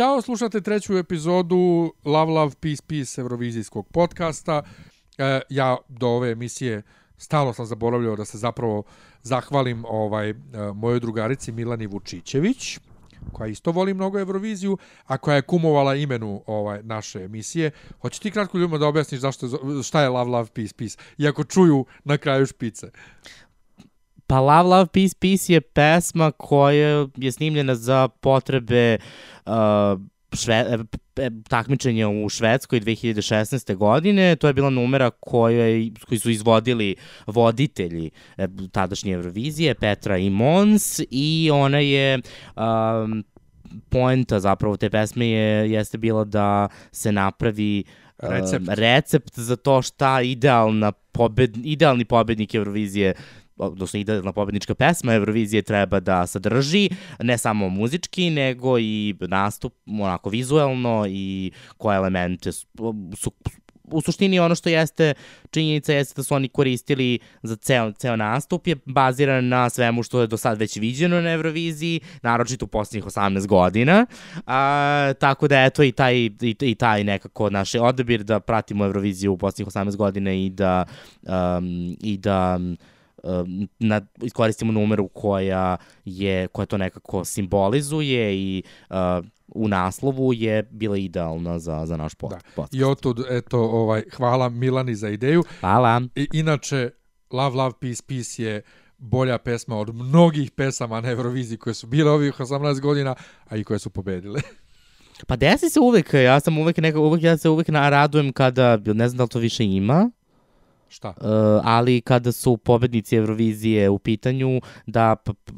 Ćao, slušate treću epizodu Love, Love, Peace, Peace Eurovizijskog podcasta. E, ja do ove emisije stalo sam zaboravljao da se zapravo zahvalim ovaj e, mojoj drugarici Milani Vučićević koja isto voli mnogo Euroviziju, a koja je kumovala imenu ovaj naše emisije. Hoće ti kratko ljudima da objasniš zašto, šta je Love, Love, Peace, Peace, iako čuju na kraju špice. Pa Love, Love, Peace, Peace je pesma koja je snimljena za potrebe uh, šve, e, e, takmičenja u Švedskoj 2016. godine. To je bila numera koja, je- koji su izvodili voditelji e, tadašnje Eurovizije, Petra i Mons, i ona je um, poenta zapravo te pesme je, jeste bila da se napravi um, Recept. recept za to šta idealna pobed, idealni pobednik Eurovizije odnosno idealna pobednička pesma Eurovizije treba da sadrži, ne samo muzički, nego i nastup, onako vizuelno i koje elemente su, su u suštini ono što jeste činjenica jeste da su oni koristili za ceo, ceo nastup je baziran na svemu što je do sad već viđeno na Euroviziji, naročito u poslednjih 18 godina. A, tako da eto i taj, i, i taj nekako naš odabir da pratimo Euroviziju u poslednjih 18 godina i da, um, i da na, iskoristimo numeru koja je koja to nekako simbolizuje i uh, u naslovu je bila idealna za, za naš pod, Da. podcast. I otud, eto, ovaj, hvala Milani za ideju. Hvala. I, inače, Love, Love, Peace, Peace je bolja pesma od mnogih pesama na Euroviziji koje su bile ovih 18 godina, a i koje su pobedile. Pa desi se uvek, ja sam uvek neka, uvek, ja se uvek naradujem kada, ne znam da li to više ima, Šta? uh, ali kada su pobednici Eurovizije u pitanju, da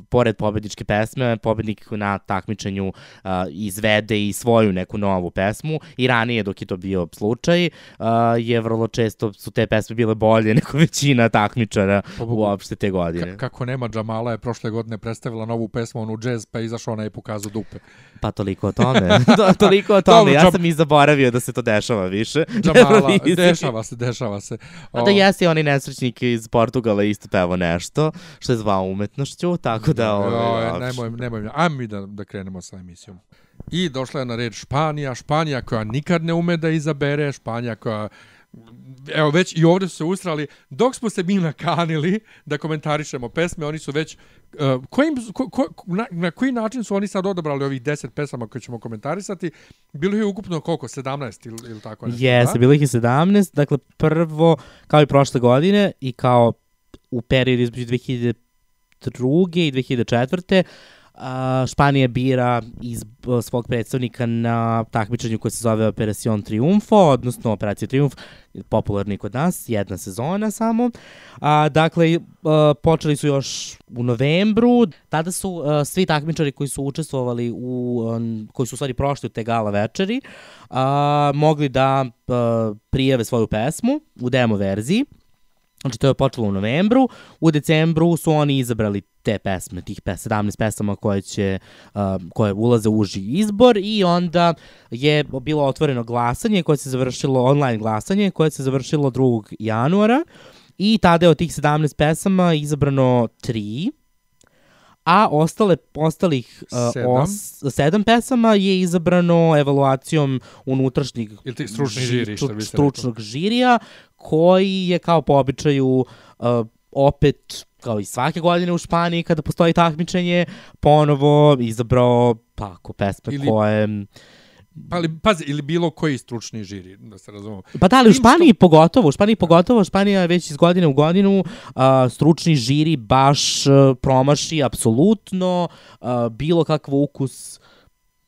pored pobedničke pesme, pobednik na takmičenju uh, izvede i svoju neku novu pesmu i ranije dok je to bio slučaj, uh, je vrlo često su te pesme bile bolje nego većina takmičara Pa Bogu. uopšte te godine. kako nema Džamala je prošle godine predstavila novu pesmu, onu jazz, pa je izašao ona i pokazao dupe. Pa toliko o tome. to, toliko o tome. Dobro, ja sam i zaboravio da se to dešava više. Džamala, dešava se, dešava se. A da jeste onaj nesrećnik iz Portugala isto pevao nešto, što je zvao umetnošću, tako da... Ovaj, nemoj, nemoj, ajmo mi da, da krenemo sa emisijom. I došla je na red Španija, Španija koja nikad ne ume da izabere, Španija koja Evo već i ovde su se ustrali, dok smo se mi nakanili da komentarišemo pesme, oni su već, uh, kojim, ko, ko, na, na koji način su oni sad odabrali ovih 10 pesama koje ćemo komentarisati, bilo je ukupno koliko, 17 ili, ili tako nešto? Jeste, da? bilo ih je 17, dakle prvo, kao i prošle godine i kao u periodu između 2002. i 2004. A, Španija bira iz svog predstavnika na takmičenju koje se zove Operacion Triumfo, odnosno Operacija Triumf, popularni kod nas, jedna sezona samo. A, dakle, a, počeli su još u novembru, tada su a, svi takmičari koji su učestvovali u, um, koji su u stvari prošli u te gala večeri, a, mogli da a, prijave svoju pesmu u demo verziji. Znači, to je počelo u novembru. U decembru su oni izabrali te pesme, tih pes, 17 pesama koje će, uh, koje ulaze u uži izbor i onda je bilo otvoreno glasanje koje se završilo, online glasanje koje se završilo 2. januara i tada je od tih 17 pesama izabrano 3 a ostale, ostalih uh, Sedam. os, sedam pesama je izabrano evaluacijom unutrašnjeg Ili ti stručni žiri, što stručnog žirija, koji je kao po običaju uh, opet kao i svake godine u Španiji kada postoji takmičenje, ponovo izabrao pa ako pesme Ili- koje... Pa, ali, pazi, ili bilo koji stručni žiri, da se razumemo. Pa da, ali u Tim što- Španiji pogotovo, u Španiji pogotovo, Španija je već iz godine u godinu uh, stručni žiri baš uh, promaši apsolutno bilo kakav ukus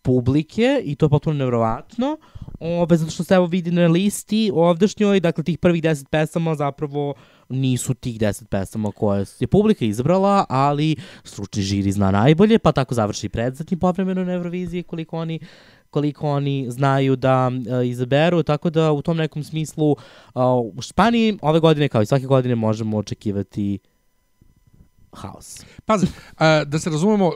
publike i to je potpuno nevrovatno. Ove, zato što se evo vidi na listi ovdašnjoj, dakle tih prvih deset pesama zapravo nisu tih 10 pesama koje je publika izabrala, ali stručni žiri zna najbolje, pa tako završi predzatni povremeno na Euroviziji koliko oni koliko oni znaju da uh, izaberu, tako da u tom nekom smislu uh, u Španiji ove godine kao i svake godine možemo očekivati haos. Pazi, e, da se razumemo,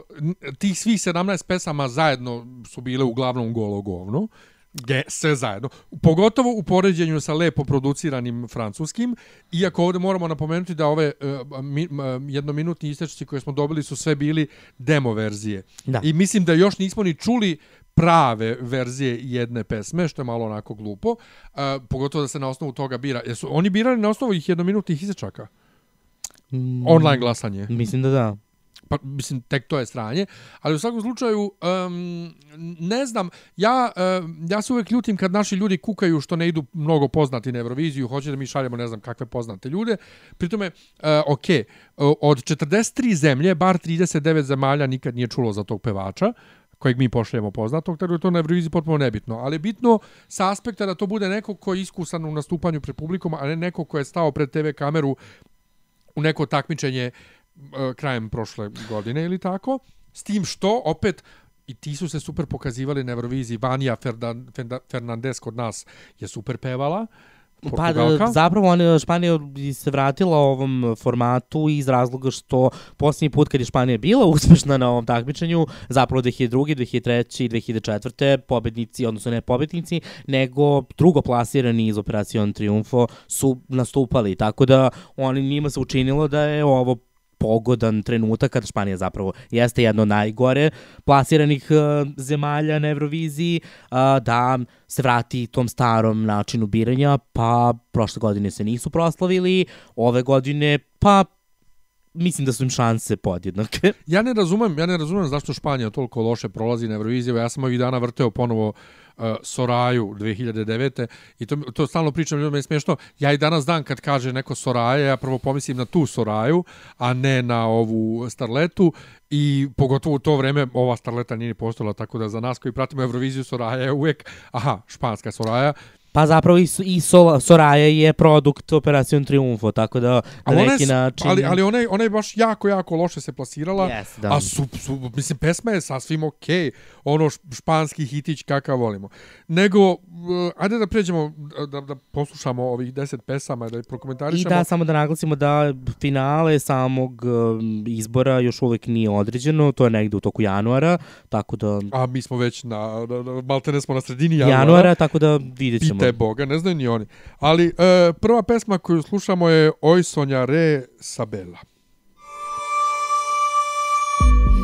tih svih 17 pesama zajedno su bile uglavnom golo govno. Ge, sve zajedno. Pogotovo u poređenju sa lepo produciranim francuskim, iako ovde moramo napomenuti da ove uh, mi, uh, jednominutni istečci koje smo dobili su sve bili demo verzije. Da. I mislim da još nismo ni čuli prave verzije jedne pesme, što je malo onako glupo. Uh, pogotovo da se na osnovu toga bira. Jesu oni birali na osnovu ih jednominutnih isečaka? Mm, Online glasanje. Mislim da da. pa mislim tek to je stranje, ali u svakom slučaju um, ne znam, ja um, ja se uvek ljutim kad naši ljudi kukaju što ne idu mnogo poznati na Euroviziju, hoće da mi šaljemo ne znam kakve poznate ljude. Pritome uh, ok, od 43 zemlje bar 39 zemalja nikad nije čulo za tog pevača kojeg mi pošaljemo poznatog, tako da je to na Euroviziji potpuno nebitno. Ali je bitno sa aspekta da to bude neko ko je iskusan u nastupanju pred publikom, a ne neko ko je stao pred TV kameru u neko takmičenje e, krajem prošle godine ili tako. S tim što, opet, i ti su se super pokazivali na Euroviziji. Fenda- Fernandez kod nas je super pevala. Pa Portugalka. da, zapravo on, Španija se vratila ovom formatu iz razloga što posljednji put kad je Španija bila uspešna na ovom takmičenju, zapravo 2002. 2003. i 2004. pobednici, odnosno ne pobednici, nego drugoplasirani iz Operacion Triumfo su nastupali, tako da oni njima se učinilo da je ovo pogodan trenutak kada Španija zapravo jeste jedno najgore plasiranih uh, zemalja na Euroviziji. Uh, da se vrati tom starom načinu biranja, pa prošle godine se nisu proslavili, ove godine pa mislim da su im šanse podjednake. Ja ne razumem, ja ne razumem zašto Španija toliko loše prolazi na Euroviziju. Ja sam ovih dana vrteo ponovo uh, Soraju 2009. I to, to stalno pričam, ljudima je smiješno. Ja i danas dan kad kaže neko Soraja, ja prvo pomislim na tu Soraju, a ne na ovu Starletu. I pogotovo u to vreme ova Starleta nije ni postojala, tako da za nas koji pratimo Euroviziju Soraja je uvek, aha, španska Soraja. Pa zapravo i, i Sol, Soraya je produkt Operacion Triumfo, tako da na neki je, način... ali, ali ona, je, ona je baš jako, jako loše se plasirala. Yes, da. A su, su, mislim, pesma je sasvim okej. Okay. Ono španski hitić kakav volimo. Nego, uh, ajde da pređemo, da, da poslušamo ovih deset pesama, da ih I prokomentarišemo. da, samo da naglasimo da finale samog um, izbora još uvek nije određeno, to je negde u toku januara, tako da... A mi smo već na, na, na maltene smo na sredini januara. Januara, tako da vidjet ćemo. Pite te boga, ne znaju ni oni. Ali e, prva pesma koju slušamo je Oisonja Re Sabela.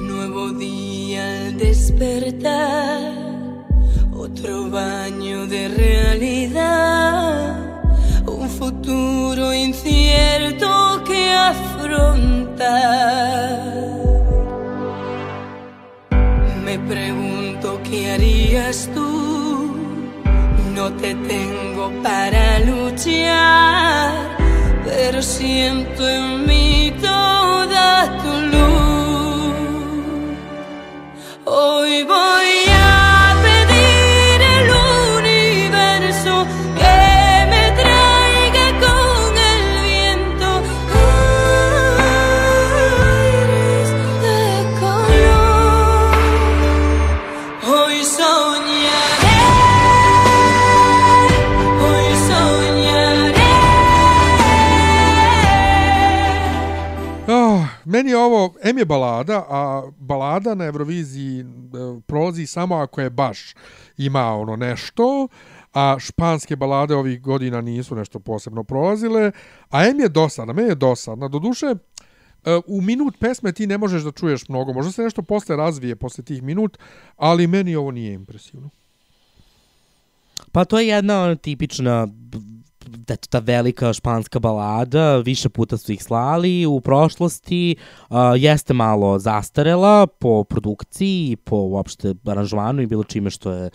Nuevo día al despertar Otro baño de realidad Un futuro incierto que afrontar Me pregunto qué harías tú te tengo para luchar, pero siento en mí toda tu luz. Hoy voy meni je ovo, M je balada, a balada na Euroviziji e, prolazi samo ako je baš ima ono nešto, a španske balade ovih godina nisu nešto posebno prolazile, a M je dosadna, meni je dosadna. Doduše, e, u minut pesme ti ne možeš da čuješ mnogo, možda se nešto posle razvije posle tih minut, ali meni ovo nije impresivno. Pa to je jedna ono, tipična da ta velika španska balada, više puta su ih slali u prošlosti, uh, jeste malo zastarela po produkciji, po uopšte aranžmanu i bilo čime što je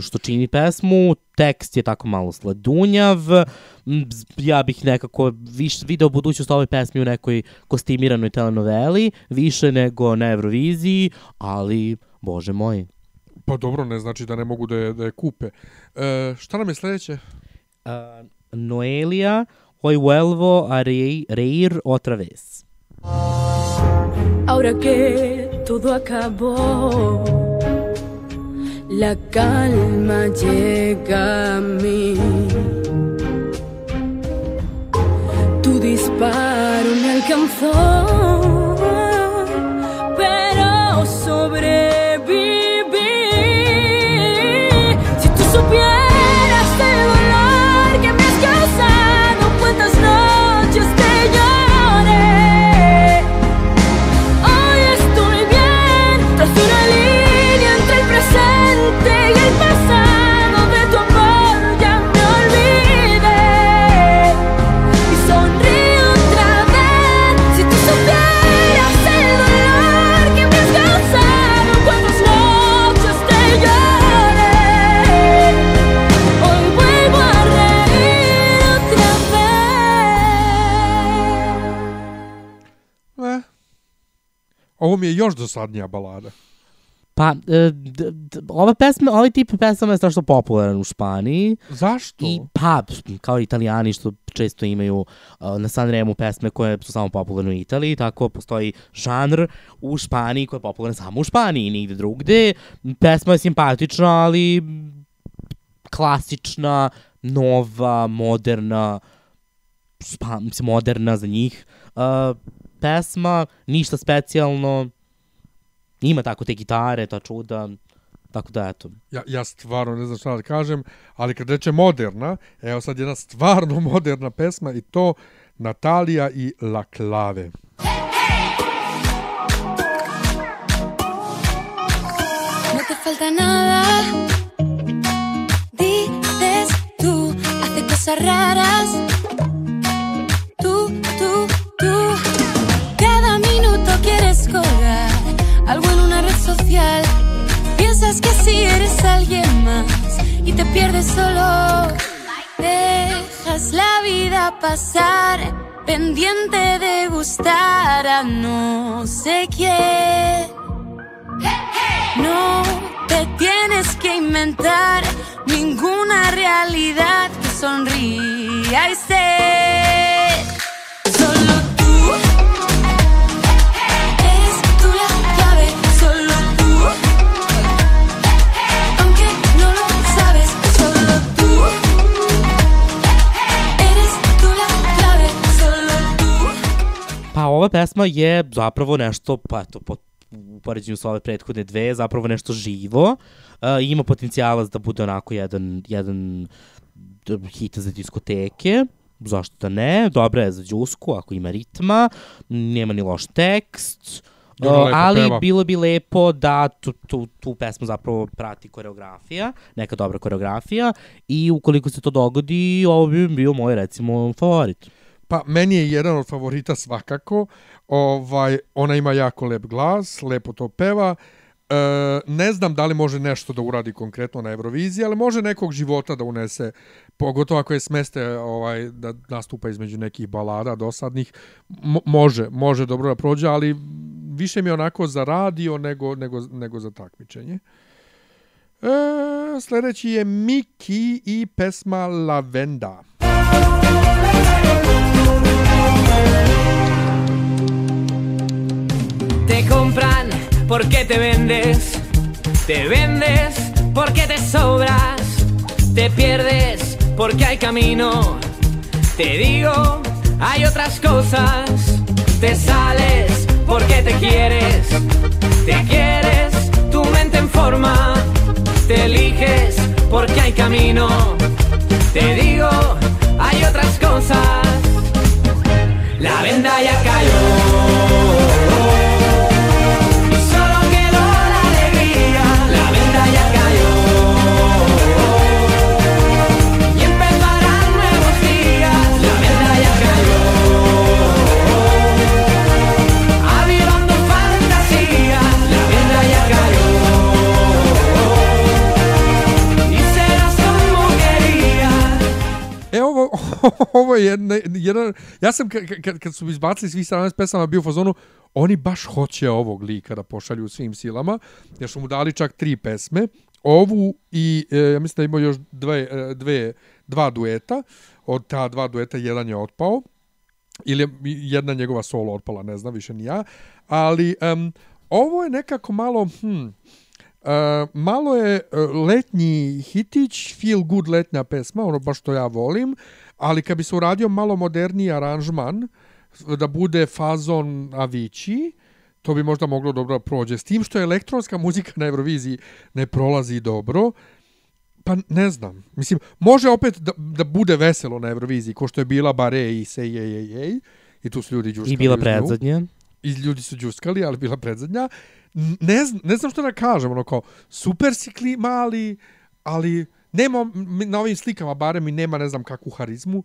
što čini pesmu, tekst je tako malo sladunjav, ja bih nekako viš, video budućnost ove pesme u nekoj kostimiranoj telenoveli, više nego na Euroviziji, ali, bože moj, Pa dobro, ne znači da ne mogu da je, da je kupe. E, šta nam je sledeće? uh, Noelija Hoy vuelvo a reír, reír otra vez. Ahora que todo acabó, la calma llega a mí. Tu disparo me alcanzó, pero sobreviví. Ovo mi je još dosadnija balada. Pa, e, d, d, ova pesma, ovaj tip pesama je strašno popularan u Španiji. Zašto? I pa, kao italijani što često imaju uh, na Sanremu pesme koje su samo popularne u Italiji, tako postoji žanr u Španiji koji je popularan samo u Španiji, nigde drugde. Pesma je simpatična, ali klasična, nova, moderna, mislim, moderna za njih. Uh, pesma, ništa specijalno, ima tako te gitare, ta čuda, tako da eto. Ja, ja stvarno ne znam šta da kažem, ali kad reče moderna, evo sad jedna stvarno moderna pesma i to Natalija i La Clave. No te falta nada, dices tú, hace cosas raras. Tú, tú, algo en una red social. Piensas que si eres alguien más y te pierdes solo. Dejas la vida pasar, pendiente de gustar a no sé quién. No te tienes que inventar ninguna realidad que sonría y pesma je zapravo nešto, pa eto, po u poređenju sa ove prethodne dve, zapravo nešto živo. Uh, ima potencijala da bude onako jedan, jedan hit za diskoteke. Zašto da ne? Dobra je za džusku, ako ima ritma. Nema ni loš tekst. Dobro, Uh, ali peva. bilo bi lepo da tu, tu, tu pesmu zapravo prati koreografija, neka dobra koreografija i ukoliko se to dogodi, ovo bi bio moj recimo favorit. Pa meni je jedan od favorita svakako. Ovaj, ona ima jako lep glas, lepo to peva. E, ne znam da li može nešto da uradi konkretno na Euroviziji, ali može nekog života da unese, pogotovo ako je smeste ovaj, da nastupa između nekih balada dosadnih. Mo može, može dobro da prođe, ali više mi je onako za radio nego, nego, nego za takmičenje. E, sledeći je Miki i pesma Lavenda. Te compran porque te vendes, te vendes porque te sobras, te pierdes porque hay camino. Te digo, hay otras cosas, te sales porque te quieres, te quieres, tu mente en forma, te eliges porque hay camino. Te digo, hay otras cosas, la venda ya cayó. E ovo, ovo je jedna, jedan, ja sam kad, kad, su izbacili svih 17 pesama bio u fazonu, oni baš hoće ovog lika da pošalju svim silama, jer su mu dali čak tri pesme, ovu i e, ja mislim da ima još dve, e, dve, dva dueta. Od ta dva dueta jedan je otpao. Ili je jedna njegova solo otpala, ne znam, više ni ja. Ali em, ovo je nekako malo... Hm, Uh, malo je uh, letnji hitić, feel good letnja pesma, ono baš što ja volim, ali kad bi se uradio malo moderniji aranžman, da bude fazon Avicii, to bi možda moglo dobro da prođe. S tim što je elektronska muzika na Euroviziji ne prolazi dobro, pa ne znam. Mislim, može opet da, da bude veselo na Euroviziji, ko što je bila Bare i Say Jej Jej Jej, i tu su ljudi džuskali. I bila predzadnja. I ljudi su džuskali, ali bila predzadnja. Ne, znam, ne znam što da kažem, ono kao, super si kli, mali, ali nema, na ovim slikama barem i nema ne znam kakvu harizmu,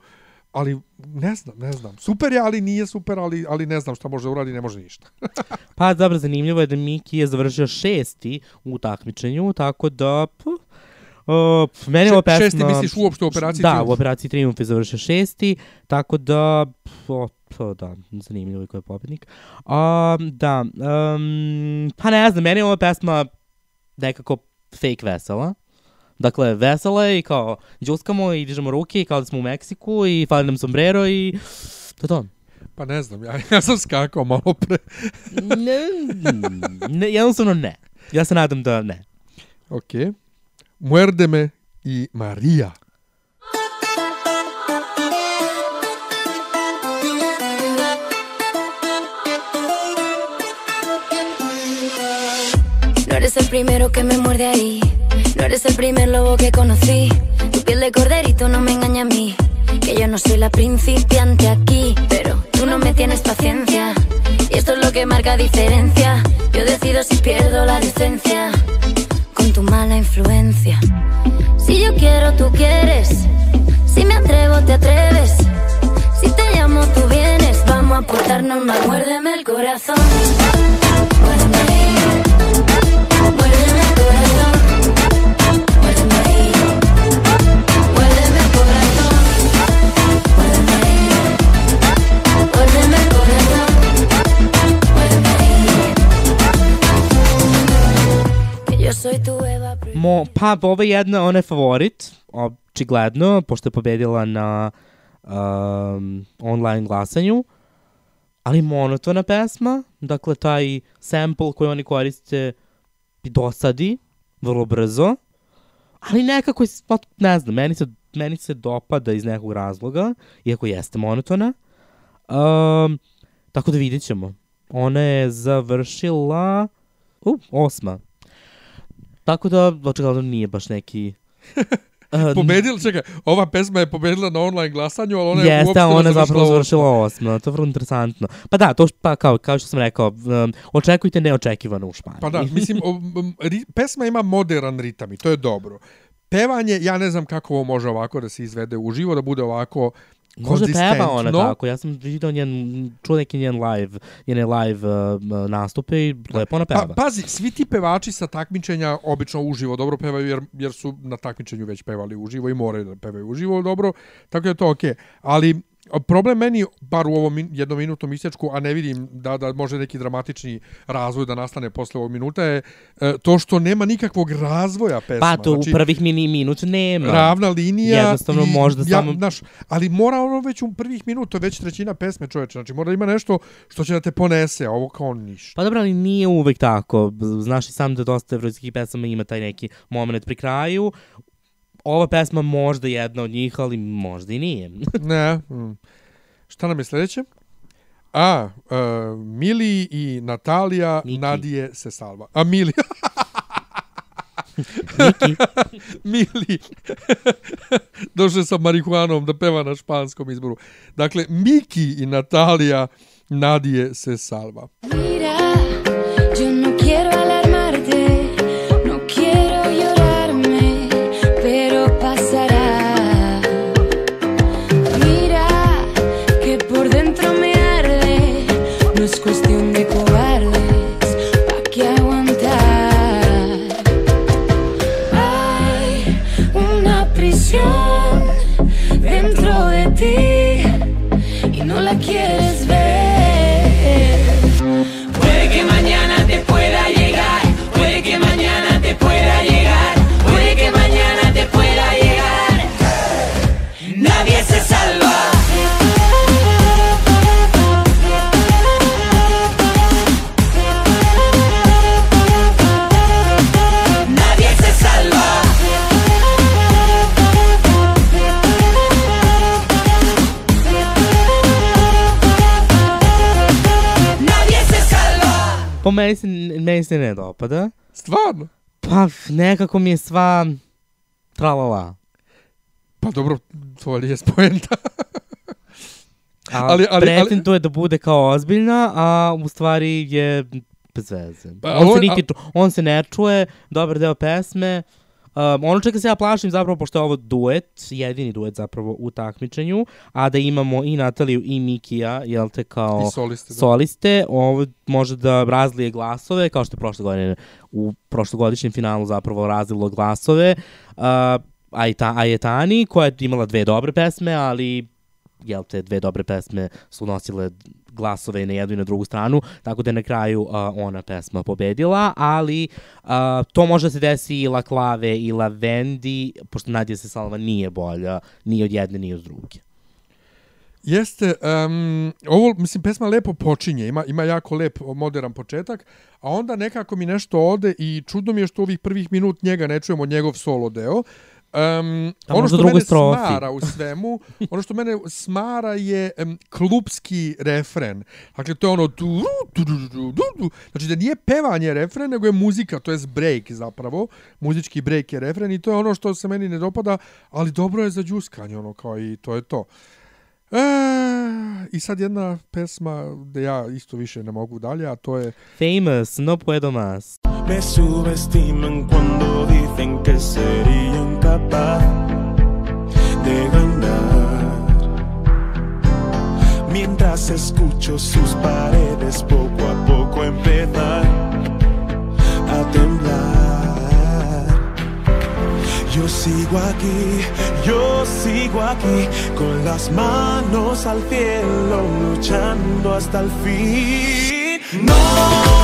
ali ne znam, ne znam. Super je, ali nije super, ali, ali ne znam šta može uradi, ne može ništa. Pa dobro, zanimljivo je da Miki je završio šesti u takmičenju, tako da... P, uh, meni ova pesma... Šesti misliš uopšte u operaciji Da, Triumf? u operaciji Triumf je završio šesti, tako da... p, O, p, da, zanimljivo je ko je pobednik. Um, da, um, pa ne znam, meni je ova pesma nekako fake vesela. Dakle, vesela je i kao džuskamo i dižemo ruke i kao da smo u Meksiku i fali nam sombrero i to je to. Pa ne znam, ja, ja sam skakao malo pre. ne, ne, jednostavno ne. Ja se nadam da ne. Ok. Muerdeme i Maria. Eres el primero que me muerde ahí. No eres el primer lobo que conocí. Tu piel de corderito no me engaña a mí. Que yo no soy la principiante aquí. Pero tú no me tienes paciencia. Y esto es lo que marca diferencia. Yo decido si pierdo la decencia. Con tu mala influencia. Si yo quiero, tú quieres. Si me atrevo, te atreves. Si te llamo, tú vienes. Vamos a portarnos mal. Muérdeme el corazón. Mo, pa, ovo je jedna, ona je favorit, očigledno, pošto je pobedila na um, online glasanju, ali monotona pesma, dakle taj sample koji oni koriste i dosadi vrlo brzo, ali nekako, je, pa, ne znam, meni se, meni se dopada iz nekog razloga, iako jeste monotona. Um, tako da vidjet ćemo. Ona je završila uh, osma. Tako da, očigledno nije baš neki... Uh, Pobedila, čekaj, ova pesma je pobedila na online glasanju, ali ona je Jeste, uopšte a ona je zapravo završila osma. To je vrlo interesantno. Pa da, to pa kao, kao što sam rekao, um, očekujte neočekivano u Španiji. Pa da, mislim, o, m, ri, pesma ima modern ritam i to je dobro. Pevanje, ja ne znam kako ovo može ovako da se izvede uživo, da bude ovako Može peva ona tako. Ja sam vidio njen, čuo neki njen live, njene live uh, nastupe i lepo ona peva. Pa, pazi, svi ti pevači sa takmičenja obično uživo dobro pevaju jer, jer su na takmičenju već pevali uživo i moraju da pevaju uživo dobro, tako da je to okej. Ali a, problem meni, bar u ovom min, jednom minutnom isječku, a ne vidim da, da može neki dramatični razvoj da nastane posle ovog minuta, je e, to što nema nikakvog razvoja pesma. pa to u prvih mini minut nema. ravna linija Jednostavno i, možda ja, samo- Znaš, ali mora ono već u prvih minuta, već trećina pesme čoveče, znači mora da ima nešto što će da te ponese, a ovo kao ništa. Pa dobro, ali nije uvek tako. Znaš i sam da dosta evropskih pesama ima taj neki moment pri kraju. Ova pesma možda jedna od njih, ali možda i nije. Ne. Mm. Šta nam je sljedeće? A, uh, Mili i Natalija Miki. Nadije se salva. A Mili. Miki. Mili. Došao sa marihuanom da peva na španskom izboru. Dakle, Miki i Natalija Nadije se salva. Mira, Po meni se, meni se ne dopada. Stvarno? Pa nekako mi je sva tralala. Pa dobro, to je poenta. A Ali- ali- ali- pretenduje da bude kao ozbiljna, a u stvari je bez veze. Pa, on, ovo- se niti, ču- on se ne čuje, dobar deo pesme. Um, ono čega se ja plašim zapravo, pošto je ovo duet, jedini duet zapravo u takmičenju, a da imamo i Nataliju i Mikija, jel te kao I soliste. Da. soliste, ovo može da razlije glasove, kao što je prošle godine u prošlogodišnjem finalu zapravo razlilo glasove. Uh, Aita, Ajetani, koja je imala dve dobre pesme, ali jel te, dve dobre pesme su nosile glasove na jednu i na drugu stranu, tako da je na kraju uh, ona pesma pobedila, ali uh, to može da se desi i La Clave i La Vendi, pošto Nadja se Salva nije bolja ni od jedne ni od druge. Jeste, um, ovo, mislim, pesma lepo počinje, ima, ima jako lep modern početak, a onda nekako mi nešto ode i čudno mi je što ovih prvih minut njega ne čujemo njegov solo deo. Um, A ono što mene strofi. smara u svemu, ono što mene smara je um, klubski refren. Dakle, to je ono tu, tu, tu, tu, tu, tu. Znači da nije pevanje refren, nego je muzika, to je break zapravo. Muzički break je refren i to je ono što se meni ne dopada, ali dobro je za džuskanje, ono kao i to je to. E, I sad jedna pesma gde ja isto više ne mogu dalje, a to je Famous, no puedo más. Me subestiman cuando dicen que sería incapaz de ganar. Mientras escucho sus paredes poco a poco empezar a temblar. Yo sigo aquí, yo sigo aquí, con las manos al cielo, luchando hasta el fin. No,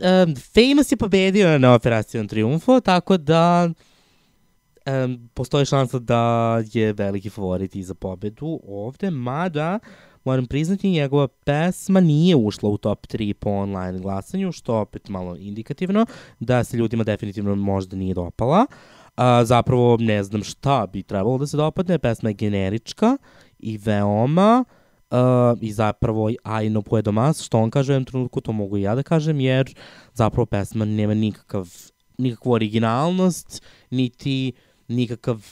um, Famous je pobedio na Operacijom Triumfo, tako da um, postoji šansa da je veliki favorit i za pobedu ovde, mada moram priznati njegova pesma nije ušla u top 3 po online glasanju, što opet malo indikativno, da se ljudima definitivno možda nije dopala. A, zapravo ne znam šta bi trebalo da se dopadne, pesma je generička i veoma i zapravo aj no puedo más, što on kaže u jednom trenutku, to mogu i ja da kažem, jer zapravo pesma nema nikakav, nikakvu originalnost, niti nikakav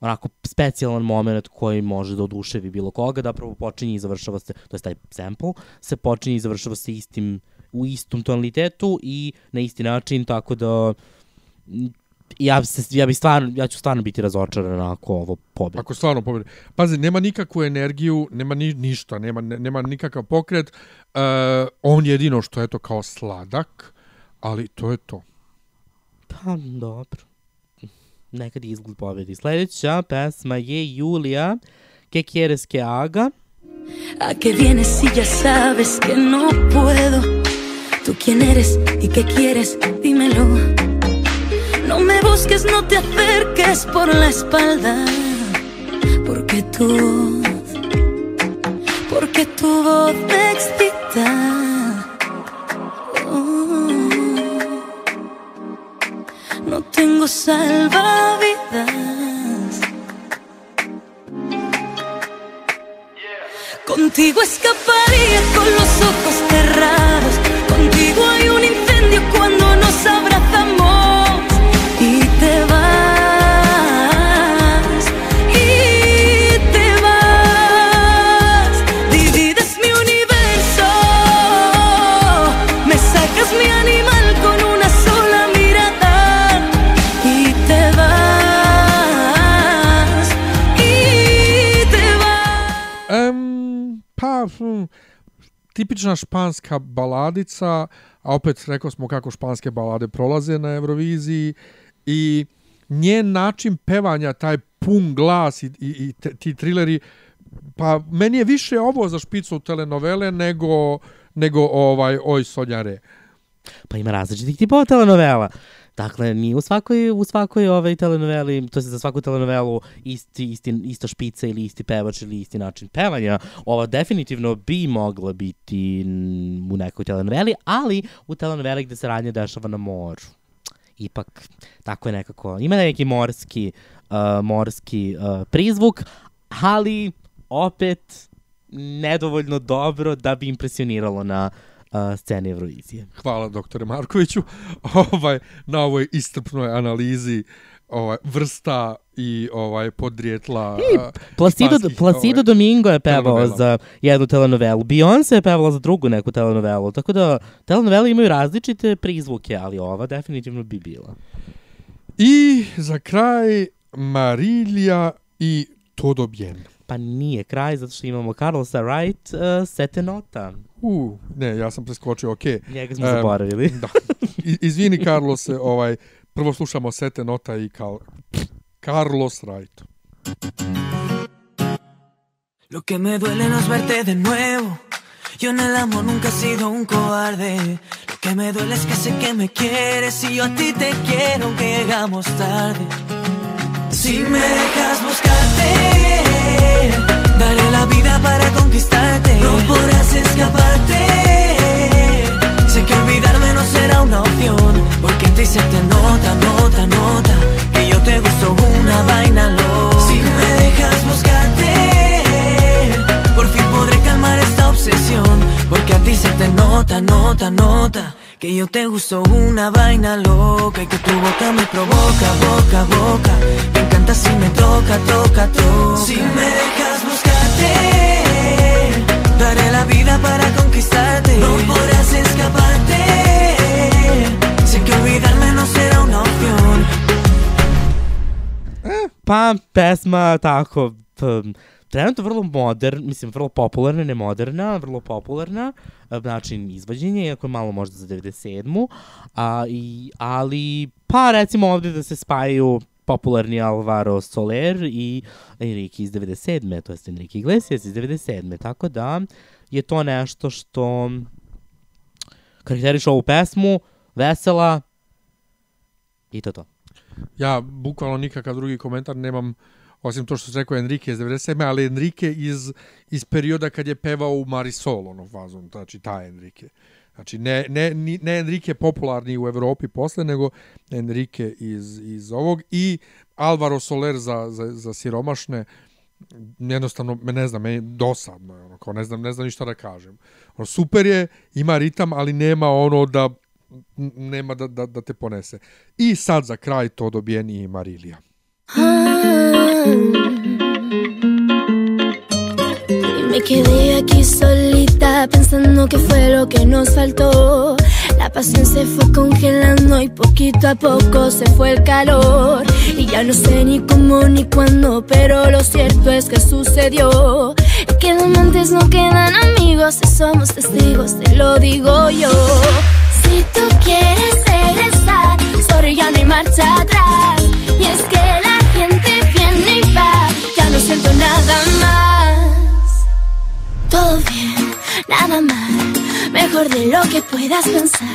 onako specijalan moment koji može da oduševi bilo koga, da prvo počinje i završava se, to je taj sample, se počinje i završava se istim, u istom tonalitetu i na isti način, tako da ja, se, ja, bi stvarno, ja ću stvarno biti razočaran ako ovo pobedi. Ako stvarno pobedi. Pazi, nema nikakvu energiju, nema ni, ništa, nema, ne, nema nikakav pokret. Uh, on jedino što je to kao sladak, ali to je to. Pa, dobro. Nekad izgled pobedi. Sledeća pesma je Julija, Que quieres que haga? ¿A qué vienes si ya sabes que no puedo? ¿Tú quién eres y qué quieres? Dímelo. No me busques, no te acerques por la espalda. Porque voz, porque tu voz me excita. Oh. No tengo salvavidas. Contigo escaparía con los ojos cerrados. Tipična španska baladica, a opet rekao smo kako španske balade prolaze na Euroviziji i njen način pevanja, taj pun glas i, i, i te, ti trileri, pa meni je više ovo za špicu telenovele nego nego ovaj Oj Sonjare. Pa ima različitih tipova telenovela. Dakle, nije u svakoj, u svakoj ovaj telenoveli, to se za svaku telenovelu isti, isti, ista špica ili isti pevač ili isti način pevanja. Ova definitivno bi mogla biti u nekoj telenoveli, ali u telenoveli gde se radnje dešava na moru. Ipak, tako je nekako, ima neki morski, uh, morski uh, prizvuk, ali opet nedovoljno dobro da bi impresioniralo na uh, sceni Eurovizije. Hvala doktore Markoviću ovaj, na ovoj istrpnoj analizi ovaj, vrsta i ovaj podrijetla. I Placido, Placido ovaj, Domingo je pevao telenovela. za jednu telenovelu. Beyoncé je pevala za drugu neku telenovelu. Tako da telenovele imaju različite prizvuke, ali ova definitivno bi bila. I za kraj Marilja i Todo Bien. Pa nije kraj, zato što imamo Carlosa Wright, uh, Sete Nota. U, ne, ja sam preskočio, okej. Njega smo Em, zaboravili. Da. Izvini, Carlos, ovaj, prvo slušamo Sete Nota i Kal Carlos Wright. Lo que me duele no es verte de nuevo. Yo en el amor nunca he sido un cobarde. Lo que me duele es que sé que me quieres y yo a ti te quiero aunque llegamos tarde. Si me dejas buscarte, daré la vida para conquistarte. No podrás escaparte. Sé que olvidarme no será una opción, porque ti se te nota, nota, nota que yo te gusto una vaina loca. Si me dejas buscarte, por fin podré calmar esta obsesión, porque a ti se te nota, nota, nota que yo te gusto una vaina loca y que tu boca me provoca, boca, boca. Me encanta si me toca, toca, toca. Si me dejas buscarte, daré la vida para conquistarte. No podrás escaparte. Sé que olvidarme no será una opción. Pa, pesma tako, p- trenutno vrlo modern, mislim, vrlo popularna, ne moderna, vrlo popularna e, način izvođenja, iako je malo možda za 97. A, i, ali, pa recimo ovde da se spajaju popularni Alvaro Soler i Enrique iz 97. To je Enrique Iglesias iz 97. Tako da je to nešto što karakteriše ovu pesmu, vesela i to to. Ja bukvalno nikakav drugi komentar nemam osim to što se rekao Enrique iz 97. ali Enrique iz, iz perioda kad je pevao u Marisol, ono fazon, znači taj Enrique. Znači, ne, ne, ne Enrique popularni u Evropi posle, nego Enrique iz, iz ovog i Alvaro Soler za, za, za siromašne, jednostavno, ne znam, meni dosadno, je ono, kao ne znam, ne znam ništa da kažem. Ono, super je, ima ritam, ali nema ono da nema da, da, da te ponese. I sad za kraj to dobijen i Marilija. Me quedé aquí pensando que fue lo que nos faltó. La pasión se fue congelando y poquito a poco se fue el calor. Y ya no sé ni cómo ni cuándo, pero lo cierto es que sucedió. Y que amantes no quedan amigos, si somos testigos, te lo digo yo. Si tú quieres regresar, sorry, ya no hay marcha atrás. Y es que la gente viene y va, ya no siento nada más. Todo bien, nada mal, mejor de lo que puedas pensar.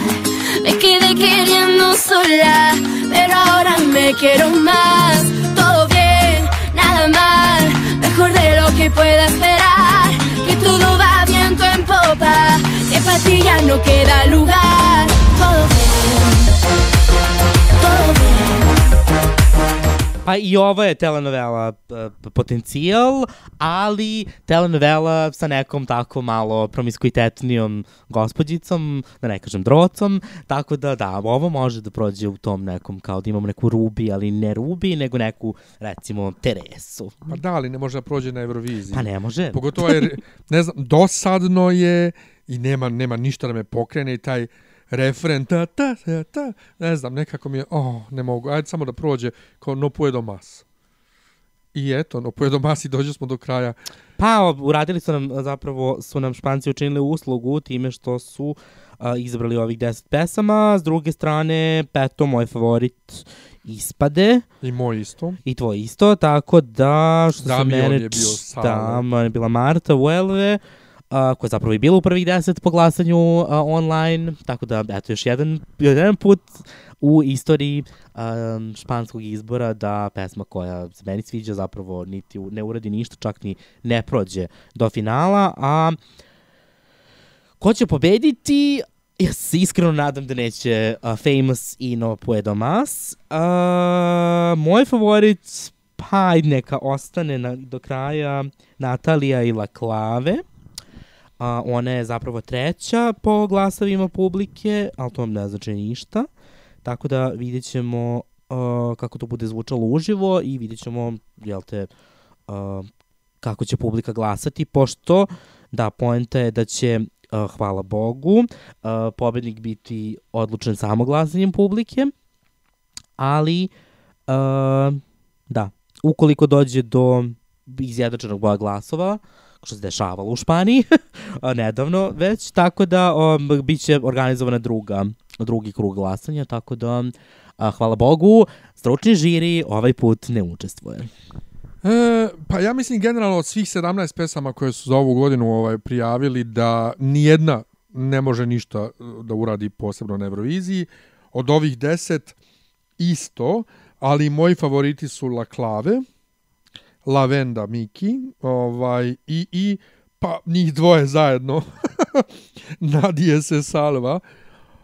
Me quedé queriendo sola, pero ahora me quiero más. Todo bien, nada mal, mejor de lo que pueda esperar. Que todo va viento en popa, que para ti ya no queda lugar. Todo Pa i ovo je telenovela potencijal, ali telenovela sa nekom tako malo promiskuitetnijom gospođicom, da ne kažem drocom, tako da da, ovo može da prođe u tom nekom, kao da imamo neku Rubi, ali ne Rubi, nego neku, recimo, Teresu. Pa da, ali ne može da prođe na Euroviziji. Pa ne može. Pogotovo jer, ne znam, dosadno je i nema, nema ništa da me pokrene i taj refren, ta, ta, ta, ta, ne znam, nekako mi je, oh, ne mogu, ajde samo da prođe kao no puedo mas. I eto, no puedo mas i dođe smo do kraja. Pa, uradili su nam, zapravo, su nam Španci učinili uslugu time što su a, izabrali ovih 10 pesama. S druge strane, peto, moj favorit, ispade. I moj isto. I tvoj isto, tako da, što se Damion mene... je bio Sala. Da, je bila Marta Uelve, a, koja zapravo i bila u prvih deset po glasanju a, online, tako da, eto, još jedan, jedan put u istoriji um, španskog izbora da pesma koja se meni sviđa zapravo niti u- ne uradi ništa, čak ni ne prođe do finala, a ko će pobediti? Ja se iskreno nadam da neće uh, Famous i No Puedo Mas. Uh, moj favorit, pa neka ostane na, do kraja Natalija i La Clave. A, ona je zapravo treća po glasovima publike, ali to vam ne znači ništa. Tako da vidjet ćemo uh, kako to bude zvučalo uživo i vidjet ćemo, jel te, uh, kako će publika glasati, pošto, da, poenta je da će, uh, hvala Bogu, uh, pobednik biti odlučen samo glasanjem publike, ali, uh, da, ukoliko dođe do izjednačenog broja glasova, što se dešavalo u Španiji, nedavno već, tako da um, bit će organizovana druga, drugi krug glasanja, tako da, a, hvala Bogu, stručni žiri ovaj put ne učestvuje. E, pa ja mislim generalno od svih 17 pesama koje su za ovu godinu ovaj prijavili da nijedna ne može ništa e, da uradi posebno na Euroviziji. Od ovih 10 isto, ali moji favoriti su La Clave, Lavenda Miki, ovaj, i, i pa njih dvoje zajedno, Nadije se salva,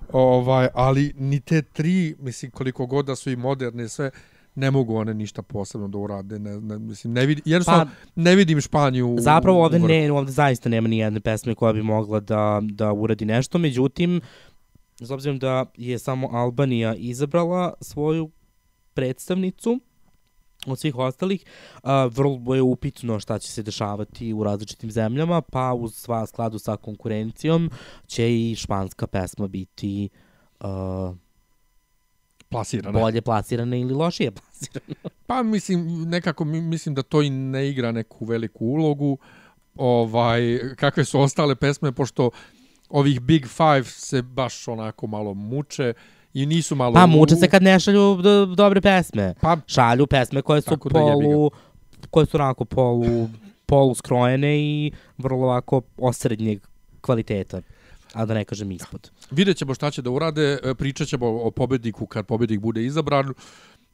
ovaj, ali ni te tri, mislim, koliko god da su i moderne sve, ne mogu one ništa posebno da urade, ne, ne, mislim, ne vidim, jer Pa- ne vidim Španiju u- Zapravo ovde, ne, ovde zaista nema ni jedne pesme koja bi mogla da, da uradi nešto, međutim, s obzirom da je samo Albanija izabrala svoju predstavnicu od svih ostalih, a, vrlo je upitno šta će se dešavati u različitim zemljama, pa u sva skladu sa konkurencijom će i španska pesma biti a, plasirana. bolje plasirana ili lošije plasirana. Pa mislim, nekako mi- mislim da to i ne igra neku veliku ulogu. Ovaj, kakve su ostale pesme, pošto ovih Big Five se baš onako malo muče i nisu malo... Pa muče se kad ne šalju do, dobre pesme. Pa, šalju pesme koje su da polu, koje su onako polu, polu skrojene i vrlo ovako osrednjeg kvaliteta, a da ne kažem ispod. vidjet ćemo šta će da urade, e, pričat ćemo o pobedniku kad pobednik bude izabran.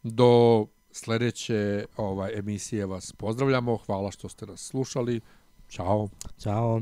Do sledeće ovaj, emisije vas pozdravljamo. Hvala što ste nas slušali. Ćao. Ćao.